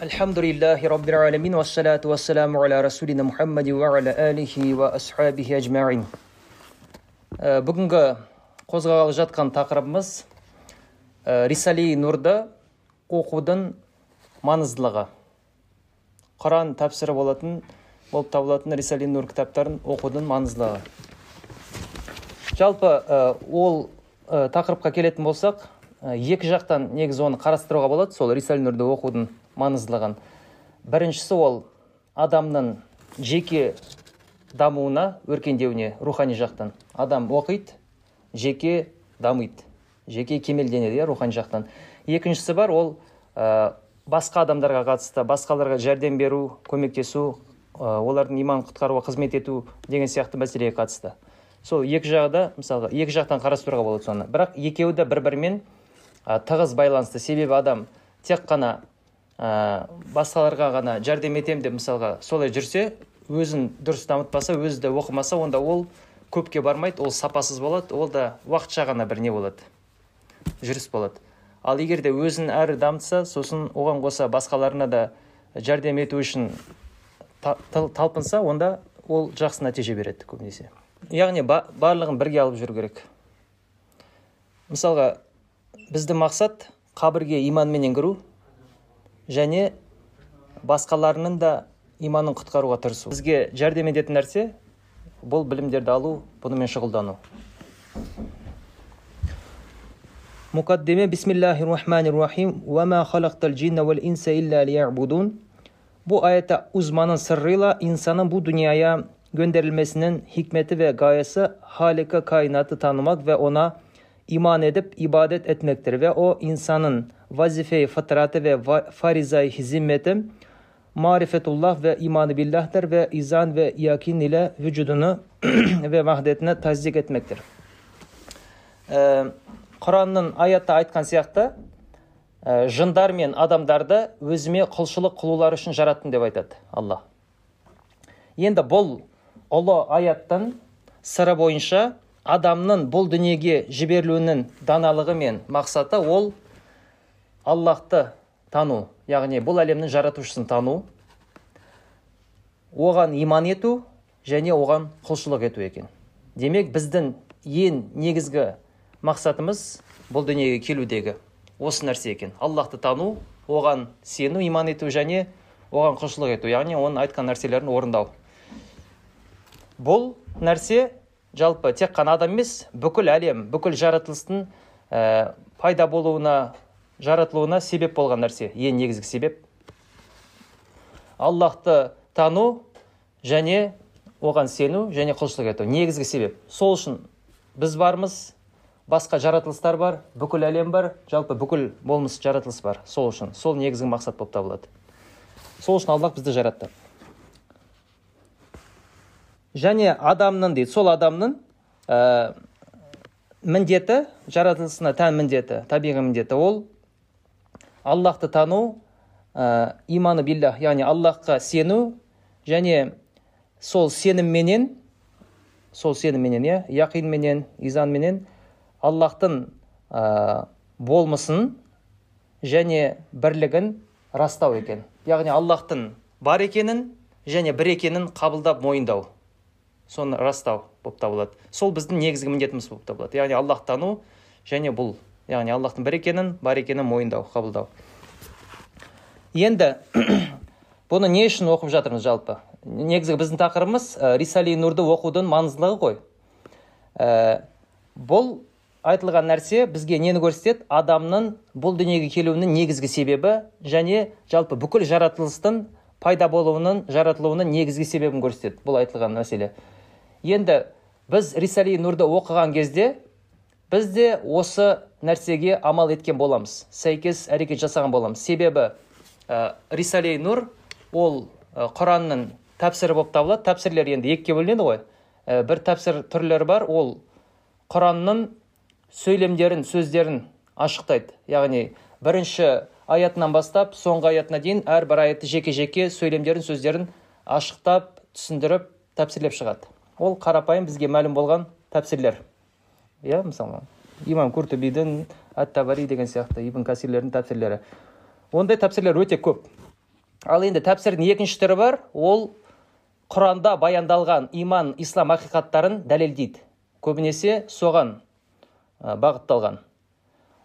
Раббил вассалату вассаламу аля Расулина Мухаммади ва аля алихи ва асхабихи ажмаин. Бүгінгі қозғалып жатқан тақырыбымыз Рисали-Нұрды оқудың маңыздылығы. Құран тәпсірі болатын, болып табылатын Рисали-Нұр кітаптарын оқудың маңыздылығы. Жалпы ол тақырыпқа келетін болсақ, екі жақтан негізі оны қарастыруға болады, сол Рисали Нұрды оқудың маңыздылығын. Біріншісі ол адамның жеке дамуына өркендеуіне рухани жақтан. Адам оқиды жеке дамиды. Жеке кемелденеді иә рухани жақтан. Екіншісі бар ол ә, басқа адамдарға қатысты басқаларға жәрдем беру көмектесу ә, олардың иманын құтқаруға қызмет ету деген сияқты мәселеге қатысты. Сол екі жағы да мысалға екі жақтан қарастыруға болады соны. Бірақ екеуі де бір бірімен ә, тығыз байланысты. Себебі адам тек қана ә, басқаларға ғана жәрдем етемін деп мысалға солай жүрсе өзін дұрыс дамытпаса өзі де оқымаса онда ол көпке бармайды ол сапасыз болады ол да уақытша ғана бір не болады жүріс болады. Ал егер де өзін әрі дамытса сосын оған қоса басқаларына да жәрдем ету үшін та- тал- талпынса онда ол жақсы нәтиже береді көбінесе. Яғни ба- барлығын бірге алып жүру керек. Мысалға біздің мақсат қабірге иманменен кіру және басқаларының да иманын құтқаруға тырысу. Бізге жәрдем ететін нәрсе бұл білімдерді алу бұнымен шұғылдану. Мұқаддеме бисмиллахи рахмани рахим уама халақтал джинна вал инса илля лиябудун bu ayette uzmanın sırrıyla insanın bu dünyaya gönderilmesinin hikmeti ve gayesi Halika kainatı tanımak iman edip ibadet etmektir ve o insanın vazife-i fıtratı ve farizayı hizimmeti marifetullah ve imanı billah'tır ve izan ve yakin ile vücudunu ve vahdetini tasdik etmektir. Ee, Құранның аятта айтқан сияқты жындар мен адамдарды өзіме құлшылық қылулары үшін жараттым деп айтады алла енді бұл ұлы аяттың сыры бойынша адамның бұл дүниеге жіберілуінің даналығы мен мақсаты ол аллахты тану яғни бұл әлемнің жаратушысын тану оған иман ету және оған құлшылық ету екен. Демек біздің ең негізгі мақсатымыз бұл дүниеге келудегі осы нәрсе екен. Аллахты тану оған сену иман ету және оған құлшылық ету яғни оның айтқан нәрселерін орындау. Бұл нәрсе жалпы тек қана адам емес бүкіл әлем бүкіл жаратылыстың ә, пайда болуына жаратылуына себеп болған нәрсе ең негізгі себеп. Аллахты тану және оған сену және құлшылық ету негізгі себеп. Сол үшін біз бармыз басқа жаратылыстар бар бүкіл әлем бар жалпы бүкіл болмыс жаратылыс бар. Сол үшін сол негізгі мақсат болып табылады. Сол үшін аллах бізді жаратты. Және адамның дейді сол адамның ә, міндеті жаратылысына тән міндеті табиғи міндеті ол аллахты тану ә, иманы биллах яғни аллахқа сену және сол сенімменен сол сенімменен иә яқинменен изанменен аллахтың ә, болмысын және бірлігін растау екен. Яғни аллахтың бар екенін және бір екенін қабылдап мойындау. Соны растау болып табылады. Сол біздің негізгі міндетіміз болып табылады. Яғни аллах тану және бұл яғни аллахтың бір екенін бар екенін мойындау қабылдау. Енді бұны не үшін оқып жатырмыз жалпы? Негізгі біздің тақырыбымыз ә, рисали нұрды оқудың маңыздылығы ғой. Ә, бұл айтылған нәрсе бізге нені көрсетеді? Адамның бұл дүниеге келуінің негізгі себебі және жалпы бүкіл жаратылыстың пайда болуының жаратылуының негізгі себебін көрсетеді бұл айтылған мәселе. Енді біз рисали нұрды оқыған кезде біз де осы нәрсеге амал еткен боламыз. Сәйкес әрекет жасаған боламыз. Себебі ә, рисали нұр ол құранның тәпсірі болып табылады. Тәпсірлер енді екіге бөлінеді ғой. Ә, бір тәпсір түрлері бар. Ол құранның сөйлемдерін сөздерін ашықтайды. Яғни бірінші аятынан бастап соңғы аятына дейін әрбір аятты жеке жеке сөйлемдерін сөздерін ашықтап түсіндіріп тәпсірлеп шығады. Ол қарапайым бізге мәлім болған тәпсірлер. Иә мысалы имам куртубидің әт табари деген сияқты ибн касирлердің тәпсірлері ондай тәпсірлер өте көп ал енді тәпсірдің екінші түрі бар ол құранда баяндалған иман ислам ақиқаттарын дәлелдейді көбінесе соған бағытталған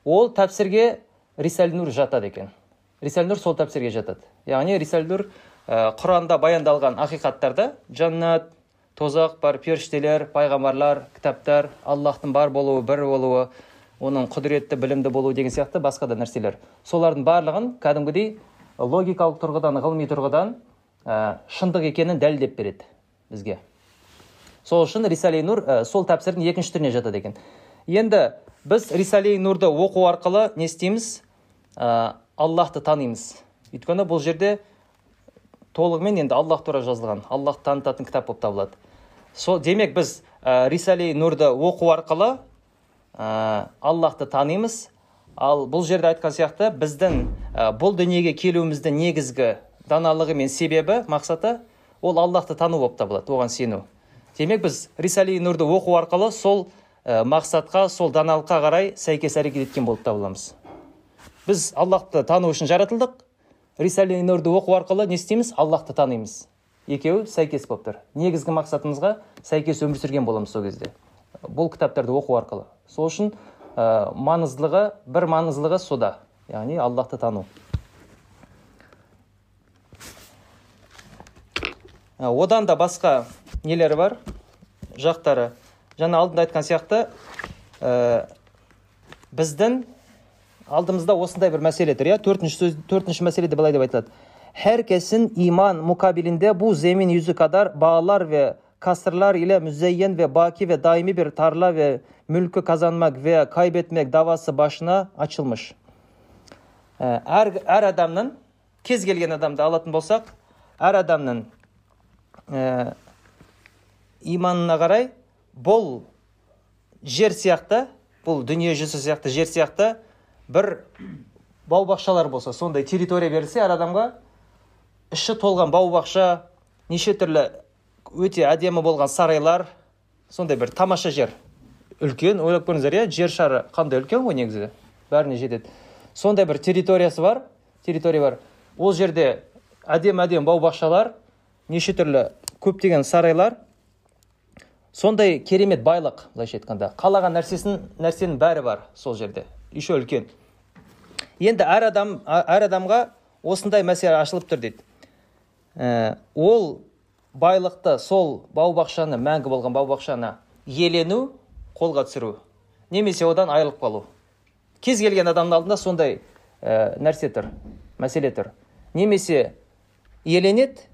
ол тәпсірге рисәл нұр жатады екен рисәл нұр сол тәпсірге жатады яғни рисәл нұр құранда баяндалған ақиқаттарды жаннат тозақ бар періштелер пайғамбарлар кітаптар аллахтың бар болуы бір болуы оның құдіретті білімді болуы деген сияқты басқа да нәрселер. Солардың барлығын кәдімгідей логикалық тұрғыдан ғылыми тұрғыдан ә, шындық екенін дәлелдеп береді бізге. Сол үшін рисали нұр ә, сол тәпсірдің екінші түріне жатады екен. Енді біз рисали нұрды оқу арқылы не істейміз? Ә, аллахты танимыз. Өйткені бұл жерде толығымен енді аллах туралы жазылған. Аллахты танытатын кітап болып табылады. Сол демек біз ә, рисали нұрды оқу арқылы ә, аллахты танимыз. Ал бұл жерде айтқан сияқты біздің ә, бұл дүниеге келуіміздің негізгі даналығы мен себебі мақсаты ол аллахты тану болып табылады оған сену. Демек біз рисали нұрды оқу арқылы сол ә, мақсатқа сол даналыққа қарай сәйкес әрекет еткен болып табыламыз. Біз аллахты тану үшін жаратылдық. Рисали нұрды оқу арқылы не істейміз? Аллахты танимыз. Екеуі сәйкес болып тұр. Негізгі мақсатымызға сәйкес өмір сүрген боламыз сол кезде. Бұл кітаптарды оқу арқылы. Сол үшін ә, маңыздылығы бір маңыздылығы сода. Яғни аллахты тану. Ә, одан да басқа нелері бар? Жақтары. Жаңа алдында айтқан сияқты ә, біздің алдымызда осындай bir мәселе тұр иә төртінші сөз төртінші мәселеде былай деп айтылады herkesin iman mukabilinde bu zemin yüzü kadar bağlar ve kasırlar ile müzeyyen ve baki ve daimi bir tarla ve mülkü kazanmak veya kaybetmek davası başına açılmış. әр әр адамның кез келген адамды алатын болсақ әр адамның ә, иманына қарай бұл жер сияқты бұл дүние жүзі сияқты жер сияқты бір бау бақшалар болса сондай территория берілсе әр адамға іші толған бау бақша неше түрлі өте әдемі болған сарайлар сондай бір тамаша жер. Үлкен ойлап көріңіздер иә жер шары қандай үлкен ғой негізі? Бәріне жетеді. Сондай бір территориясы бар территория бар. Ол жерде әдемі әдемі бау бақшалар неше түрлі көптеген сарайлар. Сондай керемет байлық былайша айтқанда. Қалаған нәрсесін нәрсенің бәрі бар сол жерде. Еще үлкен. Енді әр адам әр адамға осындай мәселе ашылып тұр дейді. Ә, ол байлықты сол бау бақшаны мәңгі болған бау бақшаны иелену қолға түсіру немесе одан айырылып қалу. Кез келген адамның алдында сондай ә, нәрсе тұр мәселе тұр. Немесе иеленеді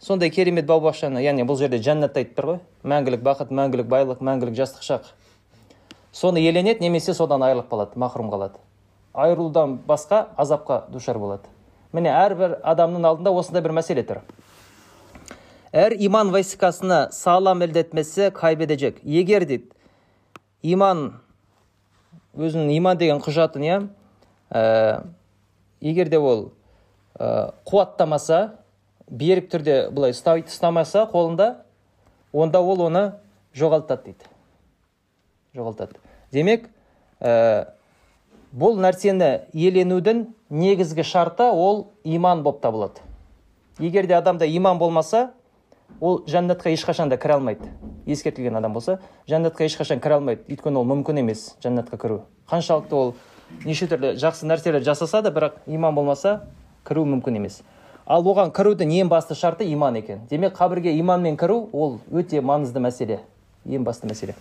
сондай керемет бау бақшаны яғни бұл жерде жәннатты айтып тұр ғой. Мәңгілік бақыт мәңгілік байлық мәңгілік жастық шақ. Соны иеленеді немесе содан айырылып қалады махрұм қалады. Айырылудан басқа азапқа душар болады. Міне әрбір адамның алдында осындай бір мәселе тұр. Әр иман васикасына салам etmesi kaybedecek егер дейді иман өзінің иман деген құжатын иә ә, егер де ол ә, қуаттамаса берік түрде былай ұстамаса қолында онда ол оны жоғалтады дейді. Жоғалтады. Демек ә, бұл нәрсені иеленудің негізгі шарты ол иман болып табылады. Егер де адамда иман болмаса ол жәннатқа ешқашан да кіре алмайды. Ескертілген адам болса жәннатқа ешқашан кіре алмайды. Өйткені ол мүмкін емес жәннатқа кіру. Қаншалықты ол неше түрлі жақсы нәрселер жасаса да бірақ иман болмаса кіру мүмкін емес. Ал оған кірудің ең басты шарты иман екен. Демек қабірге иманмен кіру ол өте маңызды мәселе. Ең басты мәселе.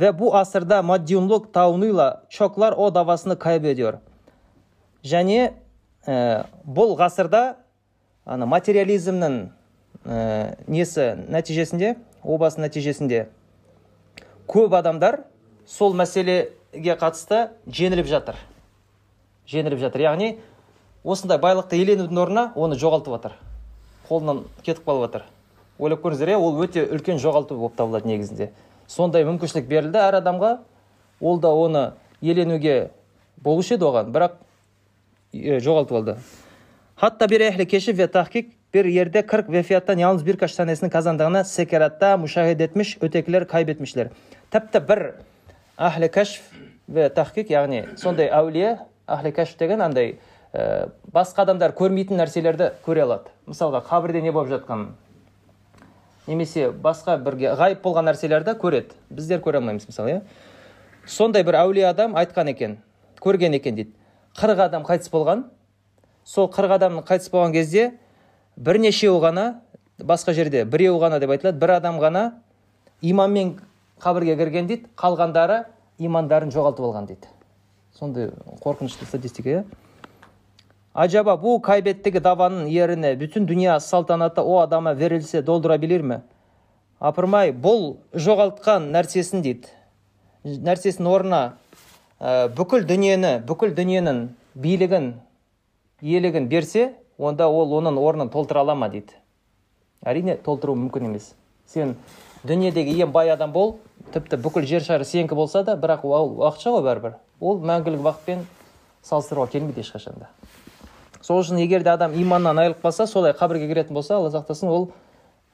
Ve bu asırda madyumluk taunuyla çoklar o davasını kaybediyor. Және бұл ғасырда ана материализмнің ә, несі нәтижесінде обасы нәтижесінде көп адамдар сол мәселеге қатысты жеңіліп жатыр жеңіліп жатыр яғни осындай байлықты иеленудің орнына оны жоғалтып жатыр қолынан кетіп қалып жатыр ойлап көріңіздер иә ол өте үлкен жоғалту болып табылады негізінде сондай мүмкіншілік берілді. Әр адамға ол да оны иеленуге болушы еді оған. Бірақ жоғалтып алды. Hatta bir ehli keşif ve tahkik bir yerde 40 vefiyattan yalnız birkaç tanesinin kazandığını sekeratta müşahede etmiş, ötekiler kaybetmişler. Тіпті бір ahli keşf ve tahkik яғни сондай әулие ahli keşf деген андай басқа адамдар көрмейтін нәрселерді көре алады. Мысалға қабірде не болып жатқанын немесе басқа бірге ғайып болған нәрселерді көреді. Біздер көре алмаймыз мысалы иә? Сондай бір әулие адам айтқан екен көрген екен дейді. Қырық адам қайтыс болған. Сол қырық адамның қайтыс болған кезде бірнешеуі ғана басқа жерде біреуі ғана деп айтылады бір адам ғана иманмен қабірге кірген дейді. Қалғандары имандарын жоғалтып алған дейді. Сондай қорқынышты статистика иә? Acaba bu kaybettiği davanın yerine bütün dünya saltanatı o adama verilse doldurabilir mi? апырмай бұл жоғалтқан нәрсесін дейді. Нәрсесінің орнына ә, бүкіл дүниені бүкіл дүниенің билігін иелігін берсе онда ол оның орнын толтыра ала ма дейді. Әрине толтыру мүмкін емес. Сен дүниедегі ең бай адам бол тіпті бүкіл жер шары сенікі болса да бірақ ол уақытша ғой бәрібір. Ол мәңгілік бақытпен салыстыруға келмейді ешқашан да сол үшін егер де адам иманнан айырылып қалса солай қабірге кіретін болса алла сақтасын ол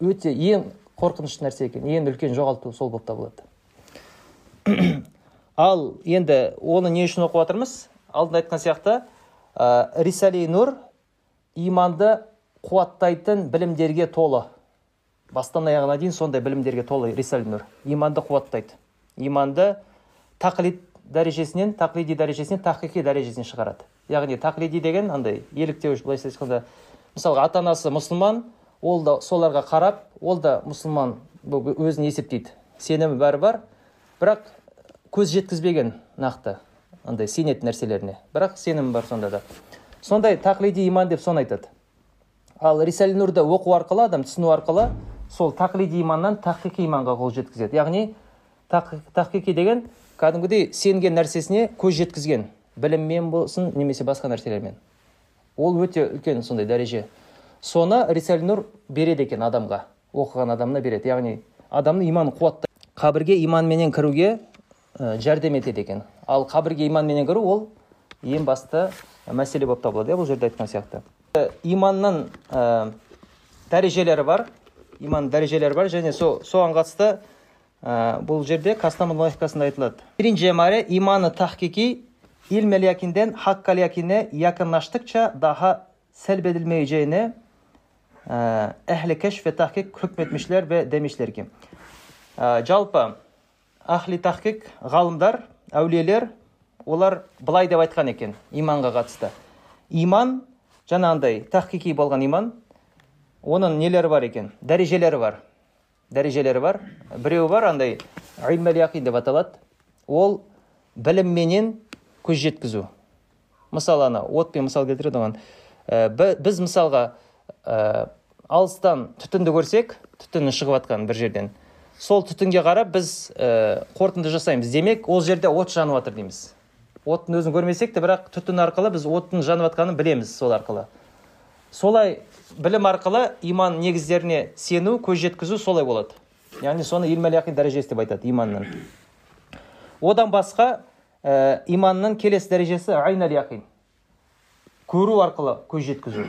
өте ең қорқынышты нәрсе екен. Ең үлкен жоғалту сол болып табылады. Ал енді оны не үшін оқып жатырмыз? Алдында айтқан сияқты ә, рисали нұр иманды қуаттайтын білімдерге толы. Бастан аяғына дейін сондай білімдерге толы рисали нұр иманды қуаттайды. Иманды тақлид дәрежесінен тақлиди дәрежесінен тахқиқи дәрежесіне шығарады. Яғни тақлиди деген андай еліктеуіш былайша айтқанда мысалға ата анасы мұсылман ол да соларға қарап ол да мұсылман өзін есептейді. Сенімі бәрі бар бірақ көз жеткізбеген нақты андай сенетін нәрселеріне. Бірақ сенімі бар сонда да. Сондай тақлиди иман деп соны айтады. Ал рисали нұрды оқу арқылы адам түсіну арқылы сол тақлиди иманнан тахқиқи иманға қол жеткізеді. Яғни тахқиқи деген кәдімгідей сенген нәрсесіне көз жеткізген. Біліммен болсын немесе басқа нәрселермен. Ол өте үлкен сондай дәреже. Соны рисал нұр береді екен адамға оқыған адамына береді. Яғни адамның иманын қуаттайды қабірге иманменен кіруге жәрдем етеді екен. Ал қабірге иманменен кіру ол ең басты мәселе болып табылады иә бұл жерде айтқан сияқты. Иманның ә, дәрежелері бар. Иманның дәрежелері бар және со, соған қатысты ә, бұл жерде логикасында айтылады. Imanı tahkiki ilmel yakinden hakkal yakine yakınlaştıkça daha selbedilmeyeceğine e, ehli keşf ve tahkik hükmetmişler ve demişler ki e, жалпы ахли тахкик ғалымдар әулиелер олар былай деп айтқан екен иманға қатысты иман жаңағындай тахкики болған иман оның нелері бар екен дәрежелері бар дәрежелері бар біреуі бар андай аталады ол білімменен көз жеткізу. Мысалы ана отпен мысал келтіреді оған. Ә, біз мысалға ә, алыстан түтінді көрсек түтіннің шығып жатқанын бір жерден. Сол түтінге қарап біз ә, қорытынды жасаймыз. Демек ол жерде от жанып жатыр дейміз. Оттың өзін көрмесек те бірақ түтін арқылы біз оттың жанып жатқанын білеміз сол арқылы. Солай білім арқылы иман негіздеріне сену көз жеткізу солай болады. Яғни соны дәрежесі деп айтады иманның. Одан басқа ә, иманның келесі дәрежесі айнал яқин. Көру арқылы көз жеткізу.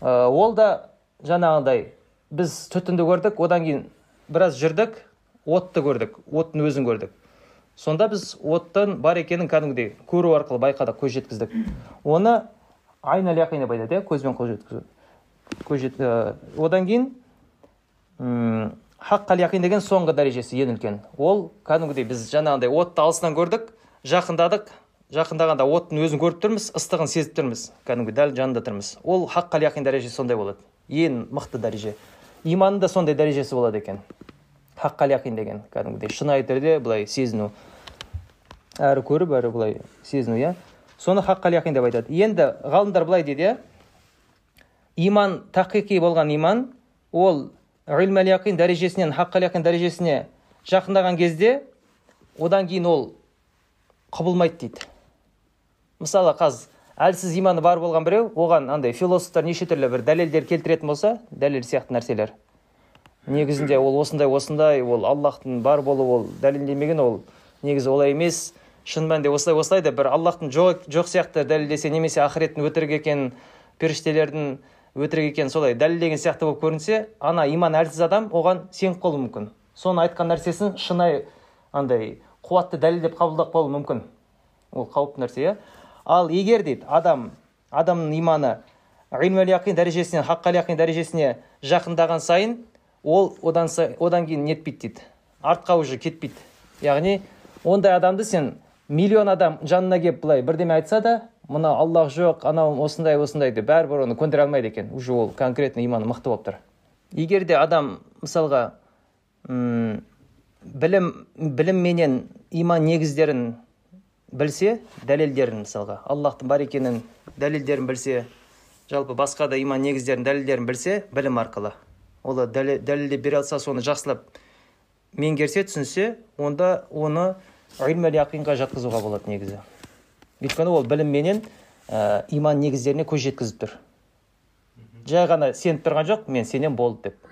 Ә, ол да жаңағыдай біз түтінді көрдік одан кейін біраз жүрдік отты көрдік оттың өзін көрдік. Сонда біз оттың бар екенін кәдімгідей көру арқылы байқадық көз жеткіздік. Оны айнал яқин деп айтады иә көзбен қол жеткізу. Көз жет, ә, одан кейін хаққал яқин деген соңғы дәрежесі ең үлкен. Ол кәдімгідей біз жаңағыдай отты алыстан көрдік жақындадық. Жақындағанда оттың өзін көріп тұрмыз ыстығын сезіп тұрмыз. Кәдімгі дәл жанында тұрмыз. Ол хаққал яқин дәрежесі сондай болады. Ең мықты дәреже. Иманның да сондай дәрежесі болады екен. Хаққал яқин деген кәдімгідей шынайы түрде былай сезіну. Әрі көріп әрі былай сезіну иә. Соны хаққал яқин деп айтады. Енді ғалымдар былай дейді иә. Иман тақиқи болған иман ол илмәл яқин дәрежесінен хаққал яқин дәрежесіне жақындаған кезде одан кейін ол құбылмайды дейді. Мысалы қазір әлсіз иманы бар болған біреу оған андай философтар неше түрлі бір дәлелдер келтіретін болса дәлел сияқты нәрселер. Негізінде ол осындай осындай ол аллахтың бар болуы ол дәлелдемеген ол негізі олай емес. Шын мәнінде осылай осылай деп бір аллахтың жоқ, жоқ сияқты дәлелдесе немесе ақыреттің өтірік екенін періштелердің өтірік екенін солай дәлелдеген сияқты болып көрінсе ана иман әлсіз адам оған сеніп қалуы мүмкін. Соны айтқан нәрсесін шынайы андай қуатты дәлел деп қабылдап қалуы мүмкін. Ол қауіпті нәрсе иә? Ал егер дейді адам адамның иманы яқин дәрежесінен хаққал яқин дәрежесіне жақындаған сайын ол одан, одан кейін нетпейді дейді. Артқа уже кетпейді. Яғни ондай адамды сен миллион адам жанына келіп былай бірдеме айтса да мына аллах жоқ анау осындай осындай деп бәрібір оны көндіре алмайды екен. Уже ол конкретно иманы мықты болып тұр. Егер де адам мысалға білім білімменен иман негіздерін білсе дәлелдерін мысалға. Аллахтың бар екенін дәлелдерін білсе жалпы басқа да иман негіздерін дәлелдерін білсе білім арқылы. Ол дәлелдеп бере алса соны жақсылап меңгерсе түсінсе онда оны илмәл яқинға жатқызуға болады негізі. Өйткені ол білімменен ә, иман негіздеріне көз жеткізіп тұр. Жай ғана сеніп тұрған жоқ мен сенем болды деп.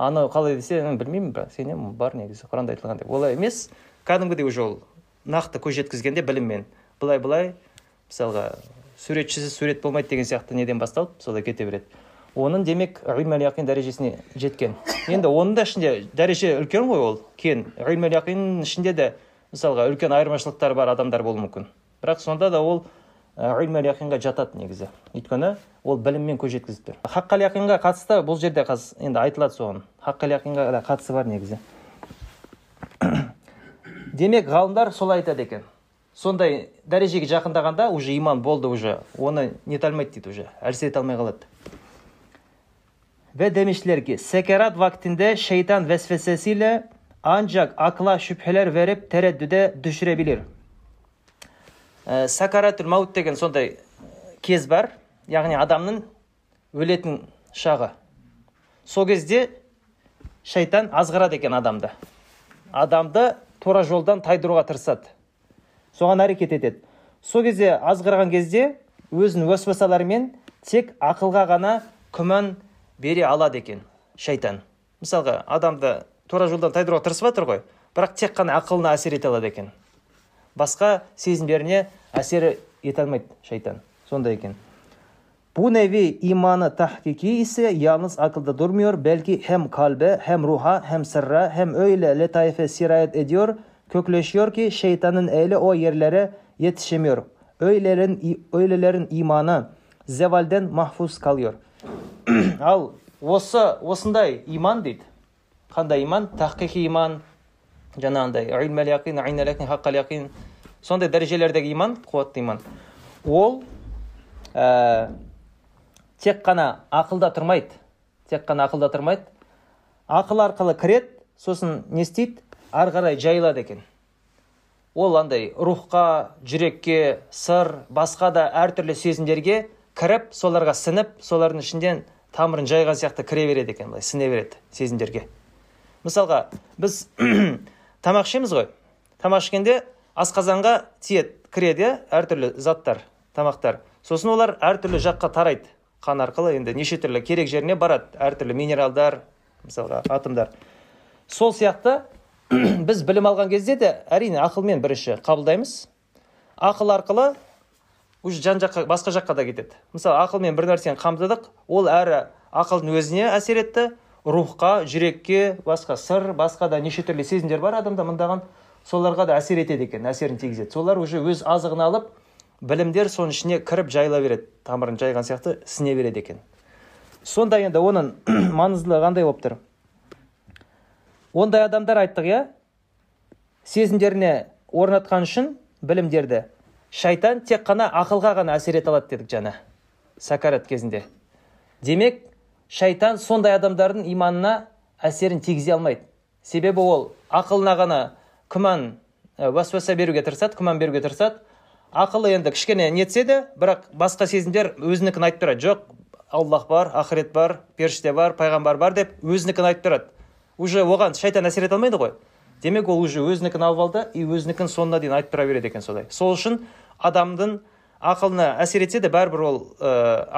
Анау қалай десе білмеймін бірақ сенемін бар негізі құранда айтылған деп олай емес. Кәдімгідей уже ол нақты көз жеткізгенде біліммен. Былай былай мысалға суретшісіз сурет болмайды деген сияқты неден басталып солай кете береді. Оның демек илмәл яқин дәрежесіне жеткен. Енді оның да ішінде дәреже үлкен ғой ол. Кен илмәл яқиннің ішінде де мысалға үлкен айырмашылықтар бар адамдар болуы мүмкін. Бірақ сонда да ол илмәл яқинға жатады негізі. Өйткені ол біліммен көз жеткізіп тұр. Хаққал яқинға қатысты бұл жерде қазір енді айтылады соған. Хаққал да қатысы бар негізі. Демек ғалымдар солай айтады екен. Сондай дәрежеге жақындағанда уже иман болды уже. Оны нете алмайды дейді уже. Әлсір ете алмай қалады. Ve demişler ki sekerat vaktinde şeytan ancak akla şüpheler verip tereddüde. Ә, сакаратул маут деген сондай кез бар. Яғни адамның өлетін шағы. Сол кезде шайтан азғырады екен адамды. Адамды тура жолдан тайдыруға тырысады. Соған әрекет етеді. Сол кезде азғырған кезде өзінің уәсуасаларымен тек ақылға ғана күмән бере алады екен шайтан. Мысалға адамды тура жолдан тайдыруға тырысып жатыр ғой бірақ тек қана ақылына әсер ете алады екен. Басқа сезімдеріне әсер ете алмайды шайтан сондай екен nevi imanı tahkiki ise yalnız akılda durmuyor. Belki hem kalbe hem ruha hem sırra hem öyle letaife sirayet ediyor. Kökleşiyor ki şeytanın eli o yerlere yetişemiyor. Öylelerin, öylelerin imanı zevalden mahfuz kalıyor. Al осы осындай иман дейді қандай иман тахқиқи иман жаңағындай сондай дәрежелердегі иман қуатты иман ол ә, тек қана ақылда тұрмайды тек қана ақылда тұрмайды ақыл арқылы кіреді сосын не істейді ары қарай жайылады екен ол андай рухқа жүрекке сыр басқа да әртүрлі сезімдерге кіріп соларға сініп солардың ішінден тамырын жайған сияқты кіре береді екен былай сіне береді сезімдерге мысалға біз тамақ ішеміз ғой. Тамақ ішкенде асқазанға тиеді кіреді иә әртүрлі заттар тамақтар. Сосын олар әртүрлі жаққа тарайды. Қан арқылы енді неше түрлі керек жеріне барады. Әртүрлі минералдар мысалға атомдар. Сол сияқты біз білім алған кезде де әрине ақылмен бірінші қабылдаймыз. Ақыл арқылы уже жан жаққа басқа жаққа да кетеді. Мысалы ақылмен бір нәрсені қамтыдық ол әрі ақылдың өзіне әсер етті рухқа жүрекке басқа сыр басқа да неше түрлі сезімдер бар. Адамда мыңдаған соларға да әсер етеді екен әсерін тигізеді. Солар уже өз азығын алып білімдер соның ішіне кіріп жайыла береді. Тамырын жайған сияқты сіне береді екен. Сонда енді оның маңыздылығы қандай болып тұр? Ондай адамдар айттық иә? Сезімдеріне орнатқан үшін білімдерді шайтан тек қана ақылға ғана әсер ете алады дедік жаңа сакарат кезінде. Демек шайтан сондай адамдардың иманына әсерін тигізе алмайды. Себебі ол ақылына ғана күмән уәсуаса беруге тырысады күмән беруге тырысады. Ақылы енді кішкене нетсе де бірақ басқа сезімдер өзінікін айтып тұрады. Жоқ аллах бар ақырет бар періште бар пайғамбар бар деп өзінікін айтып тұрады. Уже оған шайтан әсер ете алмайды ғой. Демек ол уже өзінікін алып алды и өзінікін соңына дейін айтып тұра береді екен солай. Сол үшін адамдың ақылына әсер етсе де бәрібір ол ә,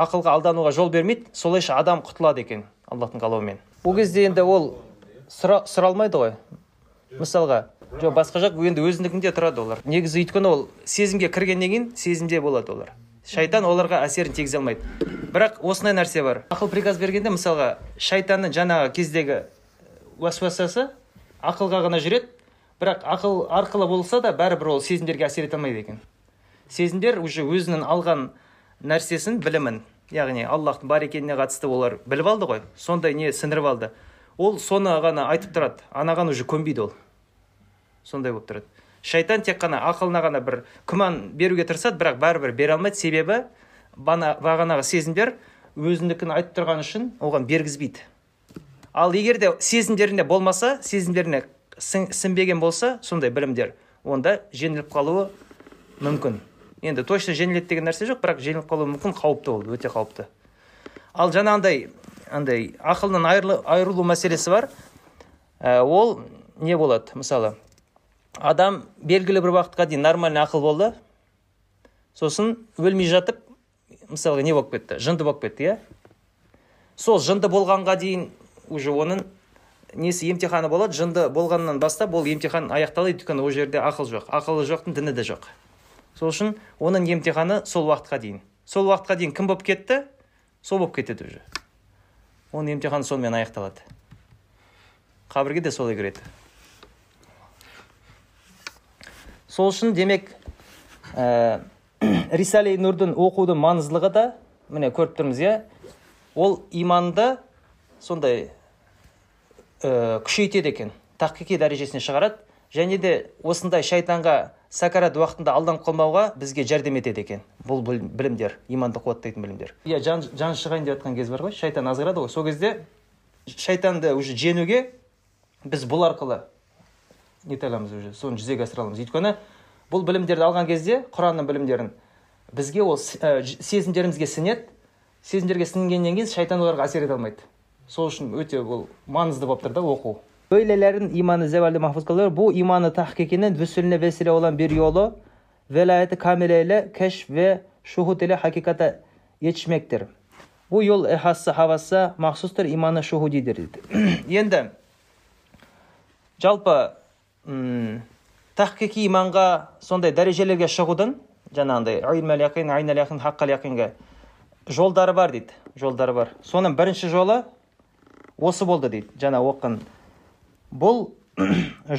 ақылға алдануға жол бермейді солайша адам құтылады екен аллахтың қалауымен. Ол кезде енді ол сұра, сұралмайды ғой. Мысалға жоқ басқа жақ енді өзінікінде тұрады олар. Негізі өйткені ол сезімге кіргеннен кейін сезімде болады олар. Шайтан оларға әсерін тигізе алмайды. Бірақ осындай нәрсе бар. Ақыл приказ бергенде мысалға шайтанның жаңағы кездегі уәсуасасы ақылға ғана жүреді бірақ ақыл арқылы болса да бәрібір ол сезімдерге әсер ете алмайды екен. Сезімдер уже өзінің алған нәрсесін білімін. Яғни аллахтың бар екеніне қатысты олар біліп алды ғой. Сондай не сіңіріп алды. Ол соны ғана айтып тұрады. Анаған уже көнбейді ол. Сондай болып тұрады. Шайтан тек қана ақылына ғана бір күмән беруге тырысады бірақ бәрібір бере алмайды. Себебі бана, бағанағы сезімдер өзінікін айтып тұрған үшін оған бергізбейді. Ал егер де сезімдерінде болмаса сезімдеріне сіңбеген болса сондай білімдер онда жеңіліп қалуы мүмкін. Енді точно жеңіледі деген нәрсе жоқ бірақ жеңіліп қалуы мүмкін қауіпті ол өте қауіпті. Ал жаңағындай андай ақылынан айырылу мәселесі бар. Ә, ол не болады? Мысалы адам белгілі бір уақытқа дейін нормальный ақыл болды. Сосын өлмей жатып мысалға не болып кетті? Жынды болып кетті иә? Сол жынды болғанға дейін уже оның несі емтиханы болады. Жынды болғаннан бастап ол емтихан аяқталады өйткені ол жерде ақыл жоқ. Ақылы жоқтың діні де жоқ. Сол үшін оның емтиханы сол уақытқа дейін. Сол уақытқа дейін кім болып кетті? Сол болып кетеді уже. Оның емтиханы сонымен аяқталады. Қабірге де солай кіреді. Сол үшін демек ә, рисали нұрдың оқудың маңыздылығы да міне көріп тұрмыз иә? Ол иманды сондай ә, күшейтеді екен. Тақиқи дәрежесіне шығарады. Және де осындай шайтанға сәкарат уақытында алданып қалмауға бізге жәрдем етеді екен. Бұл білімдер иманды қуаттайтын білімдер. Иә жан, жан шығайын деп жатқан кез бар ғой. Шайтан азғырады ғой. Сол кезде шайтанды уже жеңуге біз бұл арқылы нете аламыз уже соны жүзеге асыра аламыз. Өйткені бұл білімдерді алған кезде құранның білімдерін бізге ол ә, сезімдерімізге сіңеді. Сезімдерге сіңгеннен кейін шайтан оларға әсер ете алмайды. Сол үшін өте бұл mаңызды болып тұр да оқу. Böylelerin imanı zevalde mahfuz kalıyor. Bu imanı tahkikinin vüsülüne vesile olan bir yolu velayeti kamileyle keşf ve şuhud ile hakikate yetişmektir. Bu yol ehası havası mahsustur imanı şuhudidir dedi. Енді жалпы тахқиқи иманға сондай дәрежелерге шығудың жаңағындай илмәл яқин айнал яқин хаққал яқинға жолдары бар дейді жолдары бар соның бірінші жолы осы болды дейді жаңа оқыған бұл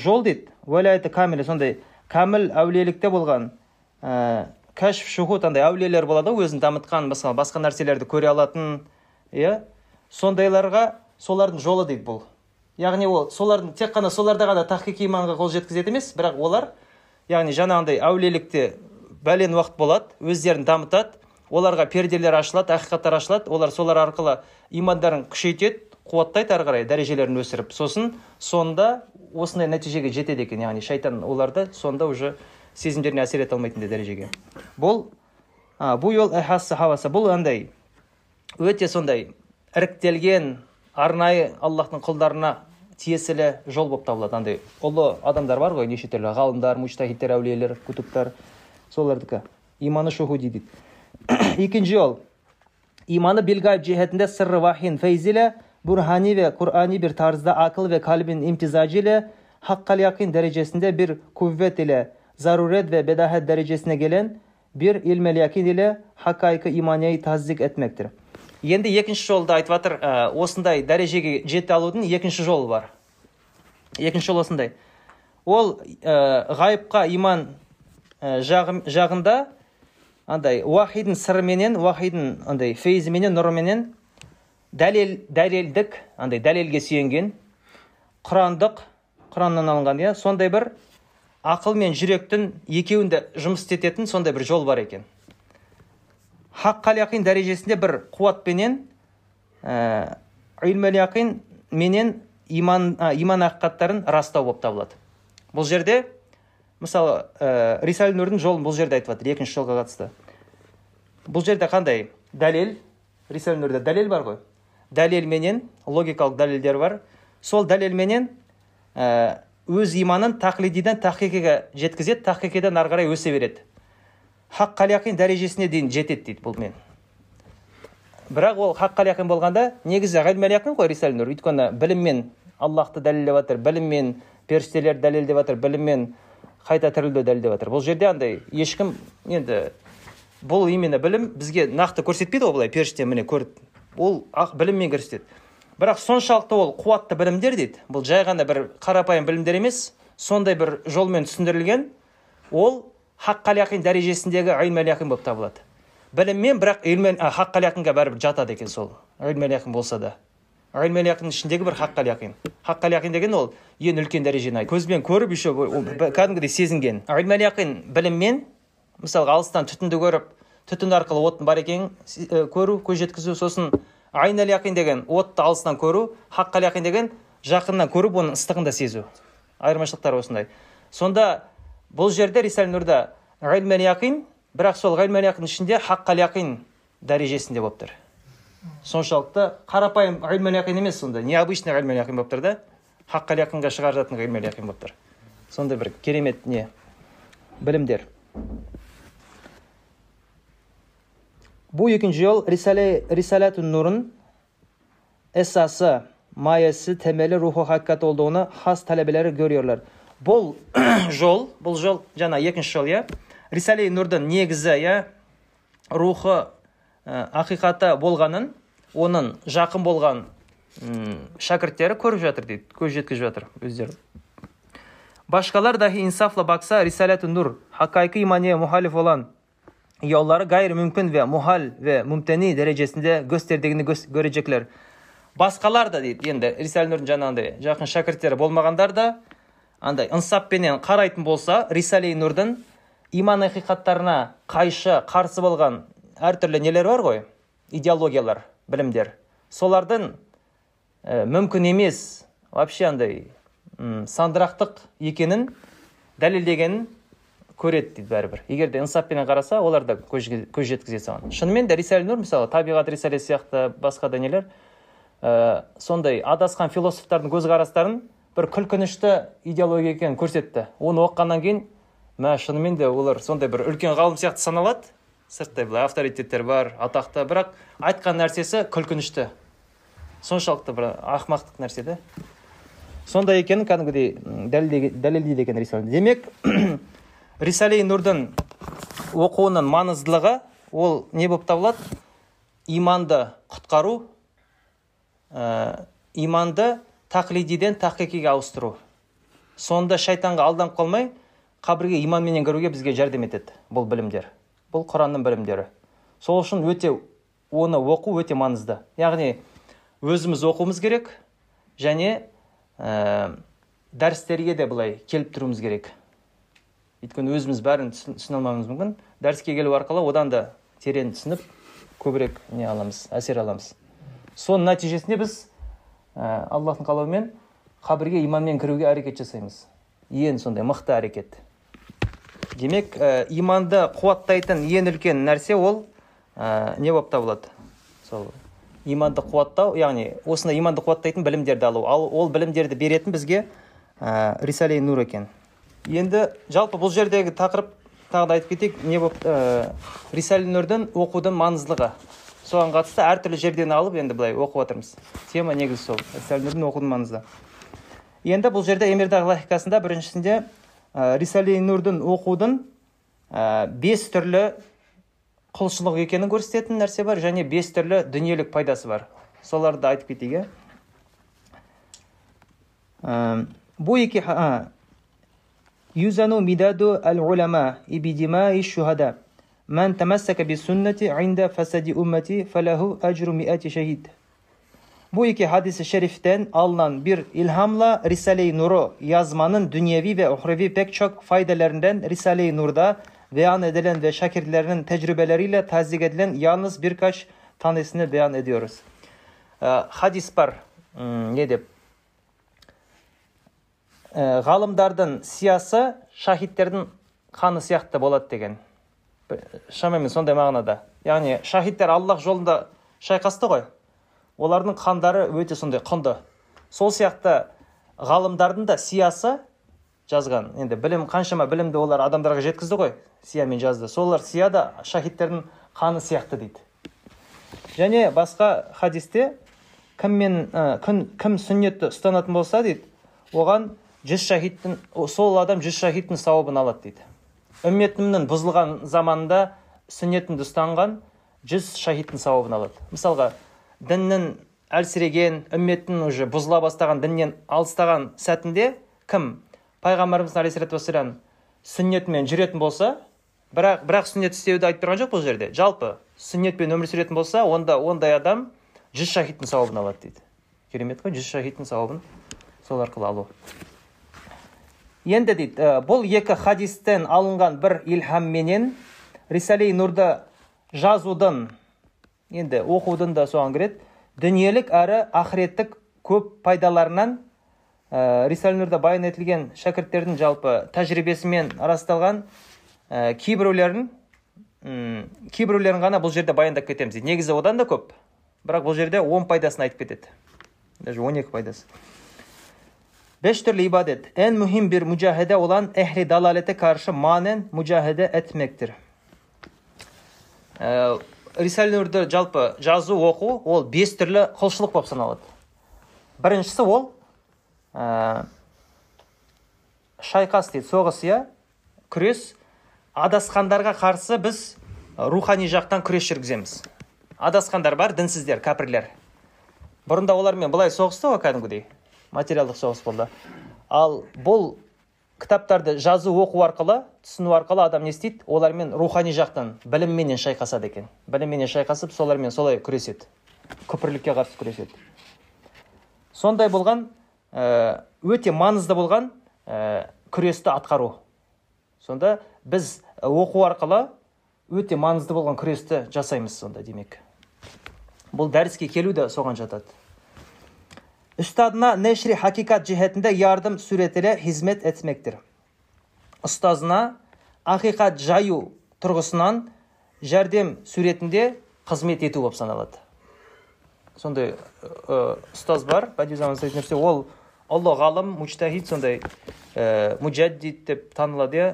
жол дейді. Уәлаяты камилі сондай кәміл әулиелікте болған ә, кәшф шухут андай әулиелер болады ғой өзін дамытқан мысалы басқа нәрселерді көре алатын иә? Сондайларға солардың жолы дейді бұл. Яғни ол солардың тек қана соларда ғана тахқиқи иманға қол жеткізеді емес бірақ олар яғни жаңағындай әулиелікте бәлен уақыт болады өздерін дамытады оларға перделер ашылады ақиқаттар ашылады олар солар арқылы имандарын күшейтеді қуаттайды ары қарай дәрежелерін өсіріп сосын сонда осындай нәтижеге жетеді екен яғни шайтан оларды сонда уже сезімдеріне әсер ете алмайтындай дәрежеге. Бұл а, бұл хаваса бұл андай өте сондай іріктелген арнайы аллахтың құлдарына тиесілі жол болып табылады. Андай ұлы адамдар бар ғой неше түрлі ғалымдар муштахидтер әулиелер күтіптар солардікі. Иманы шухуди дейді. Екінші жол иманы bilgayb cihetinde sırrı vahyin feyziyle burhani ve Kur'ani bir tarzda akıl ve kalbin imtizacı ile hakkal yakin derecesinde bir kuvvet ile zaruret ve bedahet derecesine gelen bir ilmel yakin ile hakkaykı imaniyeyi tasdik etmektir. Енді екінші жолды айтып жатыр осындай дәрежеге жете алудың екінші жолы бар екінші жол осындай ол ғайыпқа иман жағында андай уахидың сырыменен уахидың андай фейзіменен нұрыменен дәлел дәлелдік андай дәлелге сүйенген құрандық құраннан алынған иә? Сондай бір ақыл мен жүректің екеуін де жұмыс істететін сондай бір жол бар екен. Хаққал яқин дәрежесінде бір қуатпенен ә, яқин менен иман ә, иман ақиқаттарын растау болып табылады. Бұл жерде мысалы ә, рисал нұрдың жолын бұл жерде айтып жатыр екінші жолға қатысты. Бұл жерде қандай дәлел? Рисал нұрда дәлел бар ғой. Дәлелменен логикалық дәлелдер бар. Сол дәлелменен ә, өз иманын тақлидиден тахқиқиға жеткізеді тахқиқидан ары қарай өсе береді. Хақ қаляқин дәрежесіне дейін жетеді дейді бұл мен. Бірақ ол хақ қаляқин болғанда негізі ғилмәл ғой рисал нұр өйткені біліммен аллахты дәлелдеп жатыр біліммен періштелерді дәлелдеп жатыр біліммен қайта тірілуді дәлелдеп жатыр. Бұл жерде андай ешкім енді бұл именно білім бізге нақты көрсетпейді ғой былай періште міне көрді ол біліммен көрсетеді. Бірақ соншалықты ол қуатты білімдер дейді. Бұл жай ғана бір қарапайым білімдер емес сондай бір жолмен түсіндірілген ол хаққал яқин дәрежесіндегі яқин болып табылады. Біліммен бірақ хаққал яқинға бәрібір жатады екен сол. Яқин болса да. Яқиннің ішіндегі бір хаққал яқин. Хаққал яқин деген ол ең үлкен дәрежені айтады көзбен көріп еще кәдімгідей сезінген. Яқин біліммен мысалға алыстан түтінді көріп түтін арқылы оттың бар екенін көру көз жеткізу сосын айнал яқин деген отты алыстан көру хаққал яқин деген жақыннан көріп оның ыстығын да сезу. Айырмашылықтары осындай. Сонда бұл жерде рисал нұрда яқин бірақ сол ғилмәл яқин ішінде хаққал яқин дәрежесінде болып тұр. Соншалықты қарапайым ғилмәл яқин емес сонда. Необычный ғилмәл яқин болып тұр да. Хаққал яқинға шығаратын ғилмәл яқин болып тұр. Сондай бір керемет не? Білімдер. Бұл екінші жол рисалатун нұрын esası, mayesi, temeli ruhu hakikat olduğunu has talebeleri görüyorlar. Бұл жол, бұл жол жаңа екінші жол, иә. Рисали нұрдың негізі, иә, рухы, ә, ақиқаты болғанын, оның жақын болған шәкірттері көріп жатыр дейді, көз жеткізіп жатыр өздері. Başkalar dahi insafla baksa Risalet-i Nur, hakiki imaniye muhalif olan yolları gayri mümkün ve muhal ve mümteni derecesinde gösterdiğini басқалар да дейді енді рисал нұрдың жаңағындай жақын шәкірттері болмағандар да андай ынсаппенен қарайтын болса рисали нұрдың иман ақиқаттарына қайшы қарсы болған әртүрлі нелер бар ғой идеологиялар білімдер солардың мүмкін емес вообще андай сандырақтық екенін дәлелдегенін көреді дейді бәрібір. Егер де ынсаппенен қараса олар да көз, жеткізеді соған шынымен де рисали нұр мысалы табиғат рисале сияқты басқа да нелер ә, сондай адасқан философтардың көзқарастарын бір күлкінішті идеология екенін көрсетті. Оны оқығаннан кейін мә шынымен де олар сондай бір үлкен ғалым сияқты саналады. Сырттай былай авторитеттер бар атақты. Бірақ айтқан нәрсесі күлкінішті. Соншалықты бір ақымақтық нәрсе да сондай екенін кәдімгідей дәлелдейді екен демек рисали нұрдың оқуының маңыздылығы ол не болып табылады? Иманды құтқару ә, иманды тақлидиден тақиқиге ауыстыру. Сонда шайтанға алданып қалмай қабірге иманменен кіруге бізге жәрдем етеді бұл білімдер бұл құранның білімдері. Сол үшін өте оны оқу өте маңызды. Яғни өзіміз оқуымыз керек және ә, дәрістерге де былай келіп тұруымыз керек. Өйткені өзіміз бәрін түсіне алмауымыз мүмкін. Дәріске келу арқылы одан да терең түсініп көбірек не аламыз әсер аламыз. Соның нәтижесінде біз ә, аллахтың қалауымен қабірге иманмен кіруге әрекет жасаймыз. Ең сондай мықты әрекет. Демек ә, иманды қуаттайтын ең үлкен нәрсе ол ә, не болып табылады? Сол иманды қуаттау яғни осындай иманды қуаттайтын білімдерді алу. Ал ол білімдерді беретін бізге ә, рисалей нур екен. Енді жалпы бұл жердегі тақырып тағы да айтып кетейік не болып ә, нұрдың оқудың маңыздылығы. Соған қатысты әртүрлі жерден алып енді былай оқып отырмыз. Тема негізі сол рисалинурдың оқудың маңызды енді бұл жерде эмирдағы логикасында біріншісінде ә, оқудың ә, бес түрлі құлшылық екенін көрсететін нәрсе бар және бес түрлі дүниелік пайдасы бар. Соларды айтып кетейік иә Yüzenu midadu el ulema ibidimai şuhada. Men temesseke bi sünneti inde fesedi ümmeti felehu ecru mi'ati şehid. Bu iki hadisi şeriften alınan bir ilhamla Risale-i Nur'u yazmanın dünyevi ve uhrevi pek çok faydalarından Risale-i Nur'da beyan edilen ve şakirlerinin tecrübeleriyle tazik edilen yalnız birkaç tanesini beyan ediyoruz. Ee, hadis var. Hmm, ne diyeyim? Деп? Ғалымдардың сиясы шахидтердің қаны сияқты болады деген. Шамамен сондай мағынада. Яғни шахидтер аллах жолында шайқасты ғой. Олардың қандары өте сондай құнды. Сол сияқты ғалымдардың да сиясы жазған. Енді білім қаншама білімді олар адамдарға жеткізді ғой. Сиямен жазды. Солар сия да шахидтердің қаны сияқты дейді. Және басқа хадисте кіммен ә, кім, кім сүннетті ұстанатын болса дейді оған жүз шахидтің сол адам жүз шахидтің сауабын алады дейді. Үмметімнің бұзылған заманында сүннетімді ұстанған жүз шахидтің сауабын алады. Мысалға діннің әлсіреген үмметтің уже бұзыла бастаған діннен алыстаған сәтінде кім? Пайғамбарымыз алейхисалату вассалам сүннетімен жүретін болса бірақ бірақ сүннет істеуді айтып тұрған жоқ бұл жерде. Жалпы сүннетпен өмір сүретін болса онда ондай адам жүз шахидтің сауабын алады дейді. Керемет қой жүз шахидтің сауабын сол арқылы алу. Енді дейді «Ә, бұл екі хадистен алынған бір илхамменен рисали нұрды жазудың енді оқудың да соған кіреді. Дүниелік әрі ақыреттік көп пайдаларынан ә, рисали нұрда баян етілген шәкірттердің жалпы тәжірибесімен расталған ә, кейбіреулерін кейбіреулерін ғана бұл жерде баяндап кетеміз дейді. Негізі одан да көп. Бірақ бұл жерде он пайдасын айтып кетеді. Даже он екі пайдасы. Beş türlü ibadet. En mühim bir mücahede olan ehli dalalete karşı manen mücahede etmektir. Ә, рисал нұрды жалпы жазу оқу ол бес түрлі құлшылық болып саналады біріншісі ол ә, шайқас дейді соғыс иә күрес адасқандарға қарсы біз рухани жақтан күрес жүргіземіз адасқандар бар дінсіздер кәпірлер бұрында олармен былай соғысты ғой кәдімгідей материалдық соғыс болды. Ал бұл кітаптарды жазу оқу арқылы түсіну арқылы адам не істейді? Олармен рухани жақтан білімменен шайқасады екен. Білімменен шайқасып солармен солай күреседі. Күпірлікке қарсы күреседі. Сондай болған ә, өте маңызды болған ә, күресті атқару. Сонда біз оқу арқылы өте маңызды болған күресті жасаймыз сонда демек. Бұл дәріске келу де соған жатады. Üstadına neşri hakikat cihetinde yardım suretiyle hizmet etmektir. Ұстазына ақиқат жаю тұрғысынан жәрдем суретінде қызмет ету болып саналады сондай ұстаз бар бадизаман нәрсе ол ұлы ғалым мучтахид сондай ә, муджаддид деп танылады иә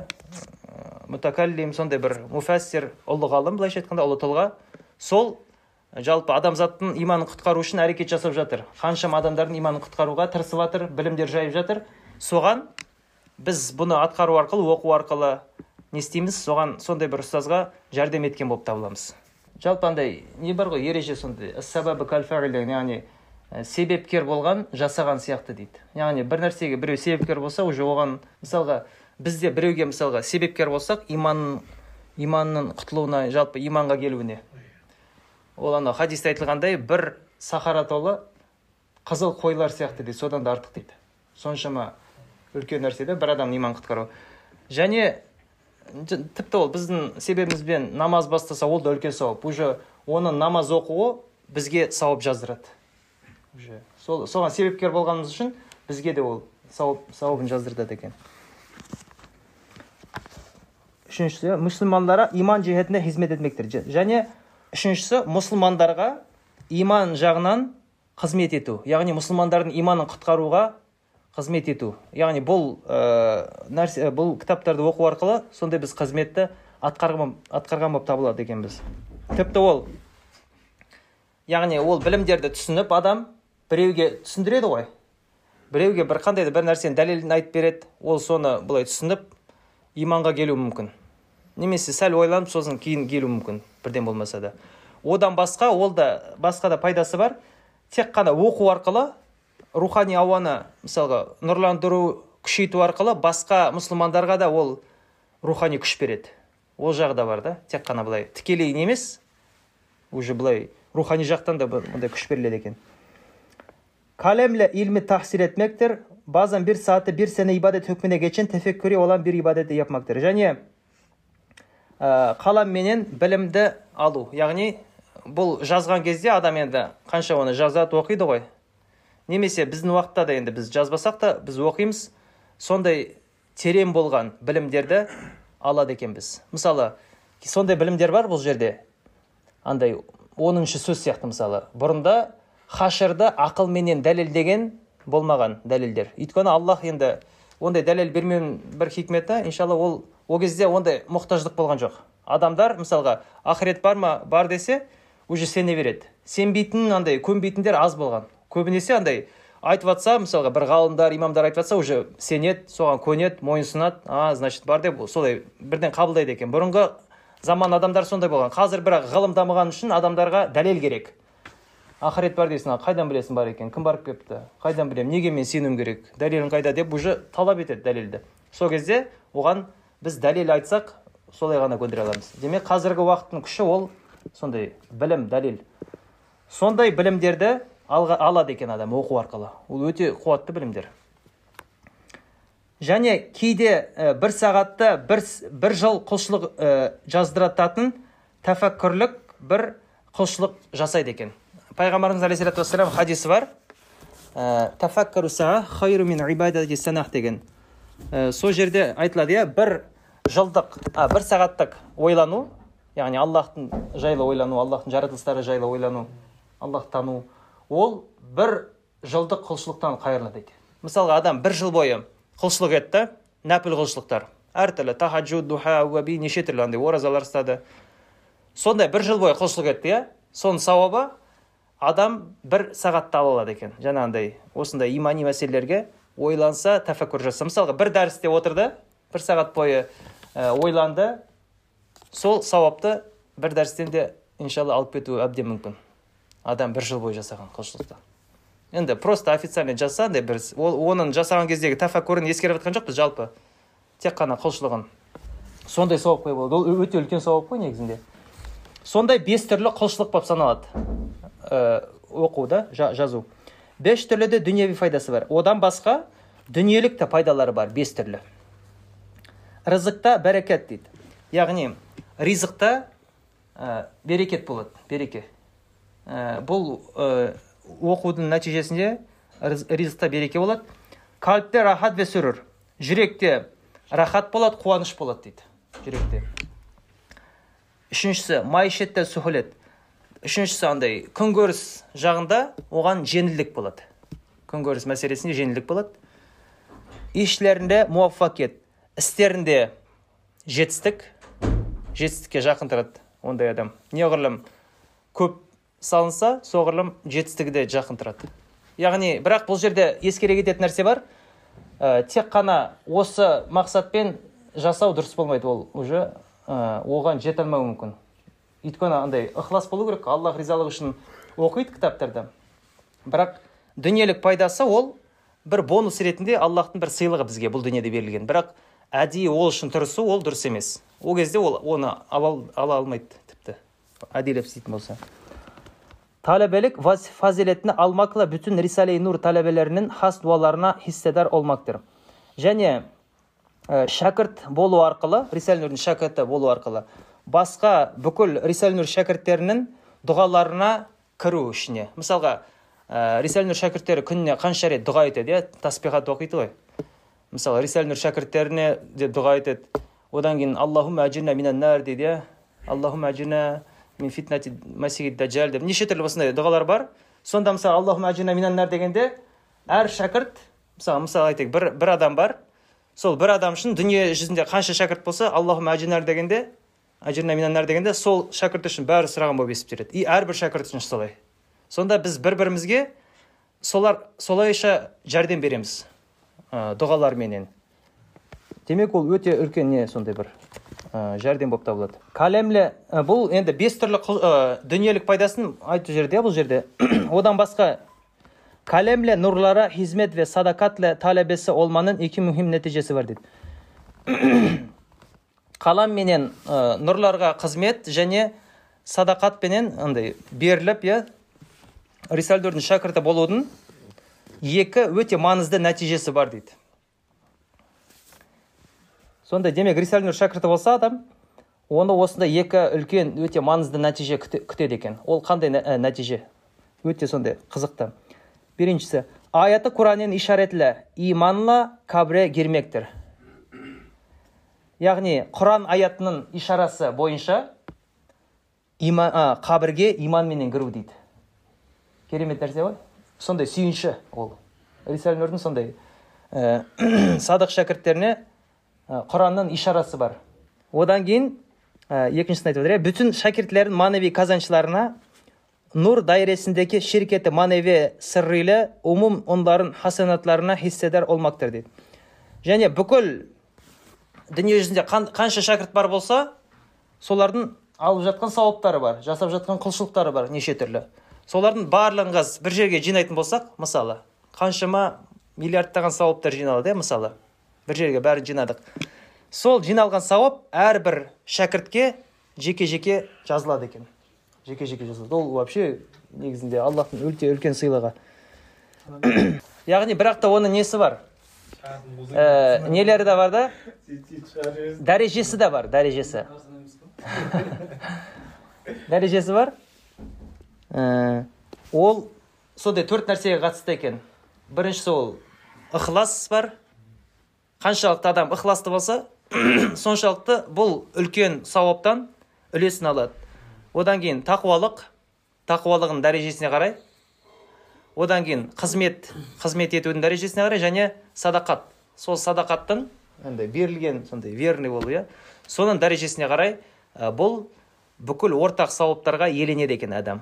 мутакаллим сондай бір муфассир ұлы ғалым былайша айтқанда ұлы тұлға сол жалпы адамзаттың иманын құтқару үшін әрекет жасап жатыр. Қаншама адамдардың иманын құтқаруға тырысып жатыр білімдер жайып жатыр. Соған біз бұны атқару арқылы оқу арқылы не істейміз? Соған сондай бір ұстазға жәрдем еткен болып табыламыз. Жалпы андай не бар ғой ереже сондай яғни себепкер болған жасаған сияқты дейді. Яғни бір нәрсеге біреу себепкер болса уже оған мысалға бізде біреуге мысалға себепкер болсақ иман иманның құтылуына жалпы иманға келуіне ол анау хадисте айтылғандай бір сахара толы қызыл қойлар сияқты дейді. Содан да артық дейді. Соншама үлкен нәрсе да бір адамның иманын құтқару. Және тіпті ол біздің себебімізбен намаз бастаса ол да үлкен сауап. Уже оның намаз оқуы бізге сауап жаздырады. Уже сол соған себепкер болғанымыз үшін бізге де ол сауап сауабын жаздыртады екен. Үшіншісі мұсылмандарға иман жиһетіне қызмет етмектір және үшіншісі мұсылмандарға иман жағынан қызмет ету. Яғни мұсылмандардың иманын құтқаруға қызмет ету. Яғни бұл ә, нәрсе бұл кітаптарды оқу арқылы сондай біз қызметті атқарған, атқарған болып табылады екенбіз. Тіпті ол яғни ол білімдерді түсініп адам біреуге түсіндіреді ғой. Біреуге бір қандай да бір нәрсенің дәлелін айтып береді. Ол соны былай түсініп иманға келуі мүмкін. Немесе сәл ойланып сосын кейін келуі мүмкін. Бірден болмаса да. Одан басқа ол да басқа да пайдасы бар. Тек қана оқу арқылы рухани ауаны мысалға нұрландыру күшейту арқылы басқа мұсылмандарға да ол рухани күш береді. Ол жағы да бар да. Тек қана былай тікелей емес уже былай рухани жақтан да мындай күш беріледі екен. Kalemle ilmi tahsil etmektir. Bazen bir saatte bir sene ibadet hükmüne olan bir ibadeti yapmaktır. Және қаламменен білімді алу. Яғни бұл жазған кезде адам енді қанша оны жазады оқиды ғой. Немесе біздің уақытта да енді біз жазбасақ та біз оқимыз сондай терең болған білімдерді алады екенбіз мысалы сондай білімдер бар бұл жерде. Андай оныншы сөз сияқты мысалы. Бұрында хашырды ақылменен дәлелдеген болмаған дәлелдер. Өйткені аллах енді ондай дәлел бермеуінің бір хикметі иншалла ол ол кезде ондай мұқтаждық болған жоқ. Адамдар мысалға ақырет бар ма? Бар десе уже сене береді. Сенбейтін андай көнбейтіндер аз болған. Көбінесе андай айтып жатса мысалға бір ғалымдар имамдар айтып жатса уже сенеді соған көнеді мойынсұнады а значит бар деп солай бірден қабылдайды екен. Бұрынғы заман адамдар сондай болған. Қазір бірақ ғылым дамыған үшін адамдарға дәлел керек. Ақырет бар дейсің қайдан білесің бар екен? Кім барып келіпті қайдан білемін? Неге мен сенуім керек? Дәлелің қайда? деп уже талап етеді дәлелді. Сол кезде оған біз дәлел айтсақ солай ғана көндіре аламыз. Демек қазіргі уақыттың күші ол сондай білім дәлел. Сондай білімдерді алға, алады екен адам оқу арқылы. Ол өте қуатты білімдер. Және кейде ә, бір сағатта бір, бір жыл құлшылық ә, жаздырататын тәфәккүрлік бір құлшылық жасайды екен. Пайғамбарымыз вассалам хадисі бар. Ә, деген. Ә, сол жерде айтылады иә бір жылдық а, бір сағаттық ойлану яғни аллахтың жайлы ойлану аллахтың жаратылыстары жайлы ойлану аллахты тану ол бір жылдық құлшылықтан қайырлы дейді мысалға адам бір жыл бойы құлшылық етті нәпіл құлшылықтар. Әртүрлі тахаджуд духа уаби неше түрлі андай оразалар ұстады сондай бір жыл бойы құлшылық етті иә. Соның сауабы адам бір сағатта ала алады екен. Жаңағындай осындай имани мәселелерге ойланса тәфәккүр жасаса мысалға бір дәрісте отырды бір сағат бойы ойланды сол сауапты бір дәрістен де иншалла алып кетуі әбден мүмкін адам бір жыл бойы жасаған құлшылықты енді просто официально жазса андай бір ол оның жасаған кездегі тәфәккурын ескеріп жатқан жоқпыз жалпы тек қана құлшылығын сондай сауапқа болады ол өте үлкен сауап қой негізінде сондай бес түрлі құлшылық болып саналады оқу да жазу бес түрлі де дүниеви пайдасы бар одан басқа дүниелік те пайдалары бар бес түрлі рызықта бәрекет дейді яғни ризықта ә, берекет болады береке ә, бұл ә, оқудың нәтижесінде ризықта береке болады қаліпте рахат ве сүрүр жүректе рахат болады қуаныш болады дейді жүректе үшіншісі майшетте сухулет үшіншісі андай күнкөріс жағында оған жеңілдік болады. Күнкөріс мәселесінде жеңілдік болады. Ишлерінде муаффакет істерінде жетістік. Жетістікке жақын тұрады ондай адам. Неғұрлым көп салынса соғұрлым жетістігі де жақын тұрады. Яғни бірақ бұл жерде ескере кететін нәрсе бар. Ә, тек қана осы мақсатпен жасау дұрыс болмайды ол уже. Ә, оған жете алмауы мүмкін. Өйткені андай ықылас болу керек аллах ризалығы үшін оқиды кітаптарды бірақ дүниелік пайдасы ол бір бонус ретінде аллахтың бір сыйлығы бізге бұл дүниеде берілген. Бірақ әдейі ол үшін тырысу ол дұрыс емес. Ол кезде ол оны ала, ала алмайды тіпті. Әдейілеп істейтін болса. Talebелік фазилетini almakla бүтін Risale-i Nur talebелерінің хас дуаларына. Және ә, шәкірт болу арқылы, Risale-i Nur'un шәкірті болу арқылы, басқа бүкіл Nur шәкірттерінің дұғаларына кіру ішіне. Мысалға, ә, шәкірттері күніне қанша рет дұға етеді, иә? таспихат оқиды ғой. Мысалы, Nur шәкірттеріне де дұға етеді. Одан кейін Аллахумма әжірна минан нар дейді, иә? Аллахумма әжірна мен фитнати масиги даджал деп неше түрлі осындай дұғалар бар сонда мысалы аллахума ажина минаннар дегенде әр шәкірт мысалы мысалы айтайық бір, бір адам бар сол бір адам үшін дүние жүзінде қанша шәкірт болса аллахума ажинар дегенде ажирна минаннар дегенде сол шәкірт үшін бәрі сұраған болып есептеледі и әрбір шәкірт үшін солай. Сонда біз бір бірімізге солар солайша жәрдем береміз ә, дұғаларменен. Демек ол өте үлкен не сондай бір ә, жәрдем болып табылады. Калемле ә, бұл енді бес түрлі ә, дүниелік пайдасын айту жерде бұл жерде одан басқа калемле нұрлара хизмет ве садакатле талебесі олманың екі мұхим нәтижесі бар дейді. қалам менен ә, нұрларға қызмет және садақатпенен андай беріліп иә рисальдөрдің шәкірті болудың екі өте маңызды нәтижесі бар дейді. Сонда демек рисалнур шәкірті болса адам оны осындай екі үлкен өте маңызды нәтиже күтеді екен. Ол қандай ә, нәтиже? Өте сондай қызықты. Біріншісі аяты құранен ишаретлі иманла кабре гермектір яғни құран аятының ишарасы бойынша има, ә, қабірге иманменен кіру дейді. Керемет нәрсе ғой. Сондай сүйінші ол. Рисалнурдың сондай ә, садық шәкірттеріне құранның ишарасы бар. Одан кейін ә, екіншісін айтып жатыр иә бүтін шәкіртлердің маневи казаншыларына нұр дайресіндегі ширкеті маневи сыррилі умум онларын хасанатларына хисседар олмақтыр дейді. Және бүкіл дүние жүзінде қанша шәкірт бар болса солардың алып жатқан сауаптары бар жасап жатқан құлшылықтары бар неше түрлі. Солардың барлығын қазір бір жерге жинайтын болсақ мысалы қаншама миллиардтаған сауаптар жиналады иә мысалы. Бір жерге бәрін жинадық. Сол жиналған сауап әрбір шәкіртке жеке жеке жазылады екен. Жеке жеке жазылады. Ол вообще негізінде аллахтың өте үлкен сыйлығы. Яғни бірақ та оның несі бар? Ә, нелері де бар да дәрежесі де бар дәрежесі дәрежесі бар Ә, ол сондай төрт нәрсеге қатысты екен біріншісі ол ықылас бар қаншалықты адам ықыласты болса соншалықты бұл үлкен сауаптан үлесін алады одан кейін тақуалық тақуалығының дәрежесіне қарай одан кейін қызмет қызмет етудің дәрежесіне қарай және садақат. Сол садақаттың андай берілген сондай верный болу иә. Соның дәрежесіне қарай ә, бұл бүкіл ортақ сауаптарға еленеді екен адам.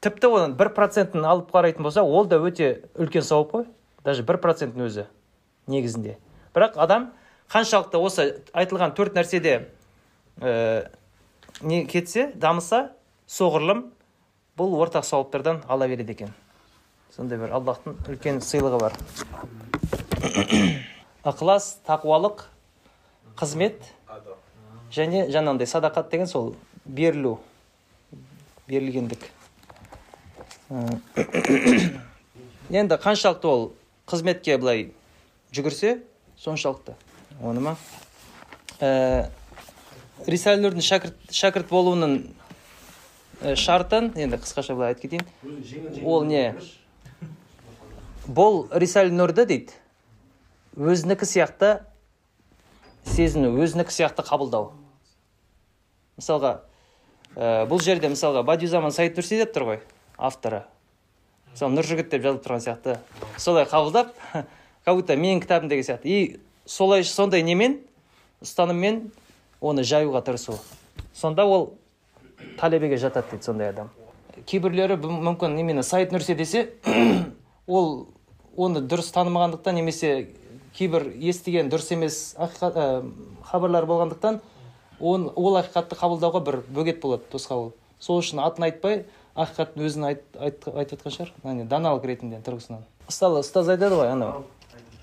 Тіпті оның бір процентін алып қарайтын болса ол да өте үлкен сауап қой. Даже бір проценттің өзі негізінде. Бірақ адам қаншалықты осы айтылған төрт нәрседе ә, не кетсе дамыса соғұрлым бұл ортақ сауаптардан ала береді екен. Сондай бір аллахтың үлкен сыйлығы бар. Ықылас тақуалық қызмет және жаңағындай садақат деген сол берілу берілгендік. Енді қаншалықты ол қызметке былай жүгірсе соншалықты. Оны ма? Ә, шәкірт, шәкірт болуының шартын енді қысқаша былай айтып кетейін. Ол не? Бұл рисал нұрды дейді. Өзінікі сияқты сезіну өзінікі сияқты қабылдау. Мысалға ә, бұл жерде мысалға бадиузаман саид нурси деп тұр ғой авторы. Мысалы нұржігіт деп жазылып тұрған сияқты. Солай қабылдап как будто менің кітабым деген сияқты. И солай сондай немен ұстаныммен оны жаюға тырысу. Сонда ол талебеге жатады дейді сондай адам. Кейбіреулері мүмкін именно саид нурси десе ол оны дұрыс танымағандықтан немесе кейбір естіген дұрыс емес ақиқат- ә, хабарлар болғандықтан он, ол ақиқатты қабылдауға бір бөгет болады тосқауыл. Сол үшін атын айтпай ақиқаттың өзін айт, айт, айтып жатқан шығар. Яғни даналық ретінде тұрғысынан. Мысалы ұстаз айтады ғой анау.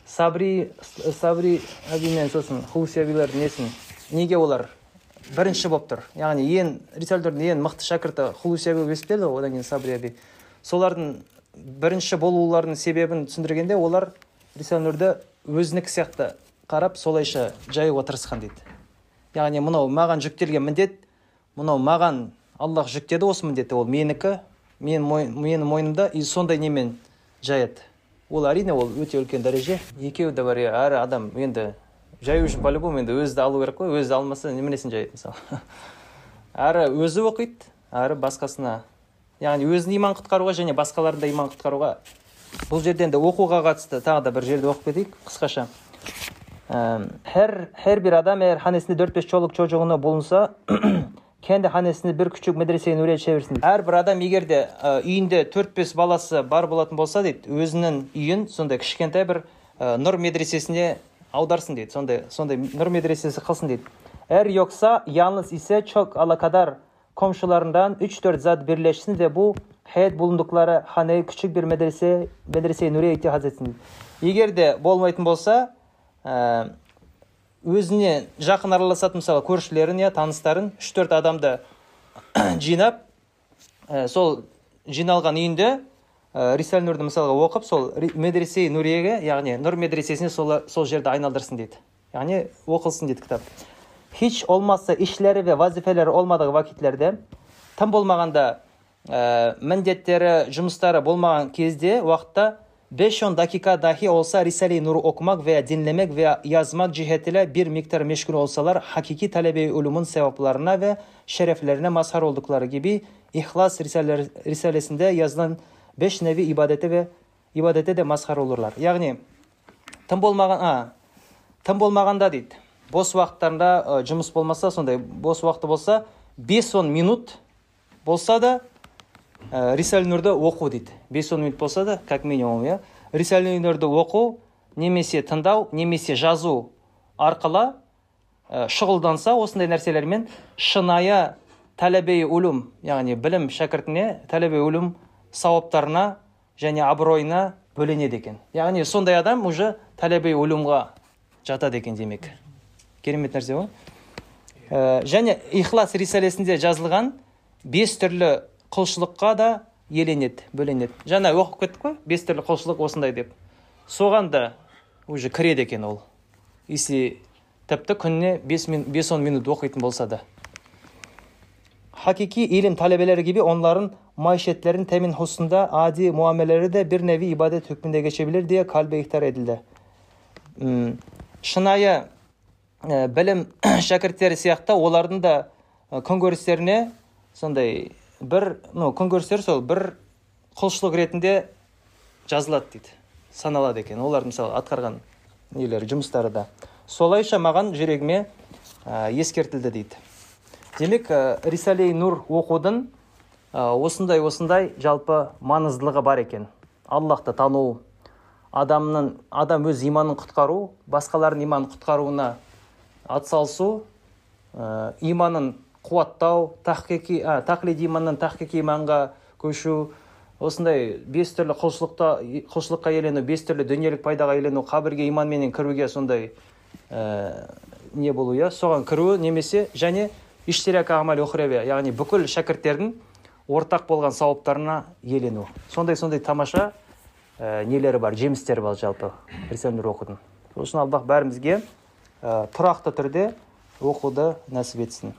Сабри сабри әби мен сосын хулси әбилердің несін? Неге олар бірінші болып тұр? Яғни ең рисалдардың ең мықты шәкірті хулуси әби болып есептеледі ғой одан кейін сабри әби. Солардың бірінші болуларының себебін түсіндіргенде олар рисалнұрды өзінікі сияқты қарап солайша жаюға тырысқан дейді. Яғни мынау маған жүктелген міндет мынау маған аллах жүктеді осы міндетті ол менікі мен менің мойнымда и сондай немен жаяды ол әрине ол өте үлкен дәреже. Екеуі де бар иә әр адам енді жаю үшін по любому енді өзі де алу керек қой өзі алмаса неменесін жаяды мысалы. Әрі өзі оқиды әрі басқасына яғни өзін иман құтқаруға және басқалардың да иман құтқаруға бұл жерде енді оқуға қатысты тағы да бір жерде оқып кетейік қысқаша her her bir adam eğer hanesinde 4-5 çoluk çocuğunu bulunsa kendi hanesinde bir küçük medreseye nuriye çevirsin. Әрбір адам егер де ә, үйінде 4-5 баласы бар болатын болса дейді өзінің үйін сондай кішкентай бір ә, нұр медресесіне аударсын дейді сондай сондай нұр медресесі қылсын дейді eğer yoksa yalnız ise çok alakadar komşularından 3-4 zat birleşsin ve bu heyet bulundukları haneye küçük bir medrese medrese nuriye ihtiyaz etsin. Болмайтын болса ә, өзіне жақын араласатын мысалы көршілерін иә таныстарын үш төрт адамды жинап ә, сол жиналған үйінде ә, рисал нұрды мысалға оқып сол медресе нуриеге яғни нұр медресесіне сол, сол жерді айналдырсын дейді. Яғни оқылсын дейді кітап. Hiç olmazsa işleri ve vazifeleri olmadığı vakitlerde тым болмағанда ә, міндеттері жұмыстары болмаған кезде уақытта 5-10 dakika dahi olsa Risale-i Nur'u okumak veya dinlemek veya yazmak cihetiyle bir miktar meşgul olsalar hakiki talebe-i ulumun sevaplarına ve şereflerine mazhar oldukları gibi İhlas Risale- Risalesinde yazılan 5 nevi ibadete ve ibadete de mazhar olurlar. Yani тым болмаған а тым болмағанда дейді бос уақыттарында жұмыс болмаса сондай бос уақыты болса 5-10 минут болса да ә, оқу дейді. 5-10 минут болса да как минимум иә. Рисал нұрды оқу немесе тыңдау немесе жазу арқылы ә, шұғылданса осындай нәрселермен шынайы тәләбе улум яғни білім шәкіртіне тәләбе улум сауаптарына және абыройына бөленеді екен. Яғни сондай адам уже тәләбе улумға жатады екен демек. Керемет нәрсе ғой. Ә, және ихлас рисалесінде жазылған бес түрлі құлшылыққа да еленеді бөленеді. Жаңа оқып кеттік қой бес түрлі құлшылық осындай деп. Соған да уже кіреді екен ол. Если тіпті күніне 5-10 минут оқитын болса да. Hakiki ilim talebeleri gibi onların maişetlerin temin hususunda adi muameleleri de bir nevi ibadet hükmünde geçebilir diye kalbe ihtar edildi. Hmm, Шынайы ә, білім шәкірттері сияқты олардың да ә, күнкөрістеріне сондай бір ну күнкөрістер сол бір құлшылық ретінде жазылады дейді саналады екен. Олар мысалы атқарған нелері жұмыстары да. Солайша маған жүрегіме ә, ескертілді дейді. Демек ә, рисалей нұр оқудың ә, осындай осындай жалпы маңыздылығы бар екен. Аллахты тану адамның адам өз иманын құтқару басқалардың иманын құтқаруына атсалысу ә, иманын қуаттау тахқиқи ә, тақлид иманнан тахқиқи иманға көшу осындай бес түрлі құлшылықта құлшылыққа елену бес түрлі дүниелік пайдаға елену қабірге иманменен кіруге сондай ә, не болу иә? Соған кіруі немесе және яғни бүкіл шәкірттердің ортақ болған сауаптарына елену. Сондай сондай тамаша ә, нелері бар жемістері бар жалпы. Оқудың сол үшін аллах бәрімізге тұрақты түрде оқуды нәсіп етсін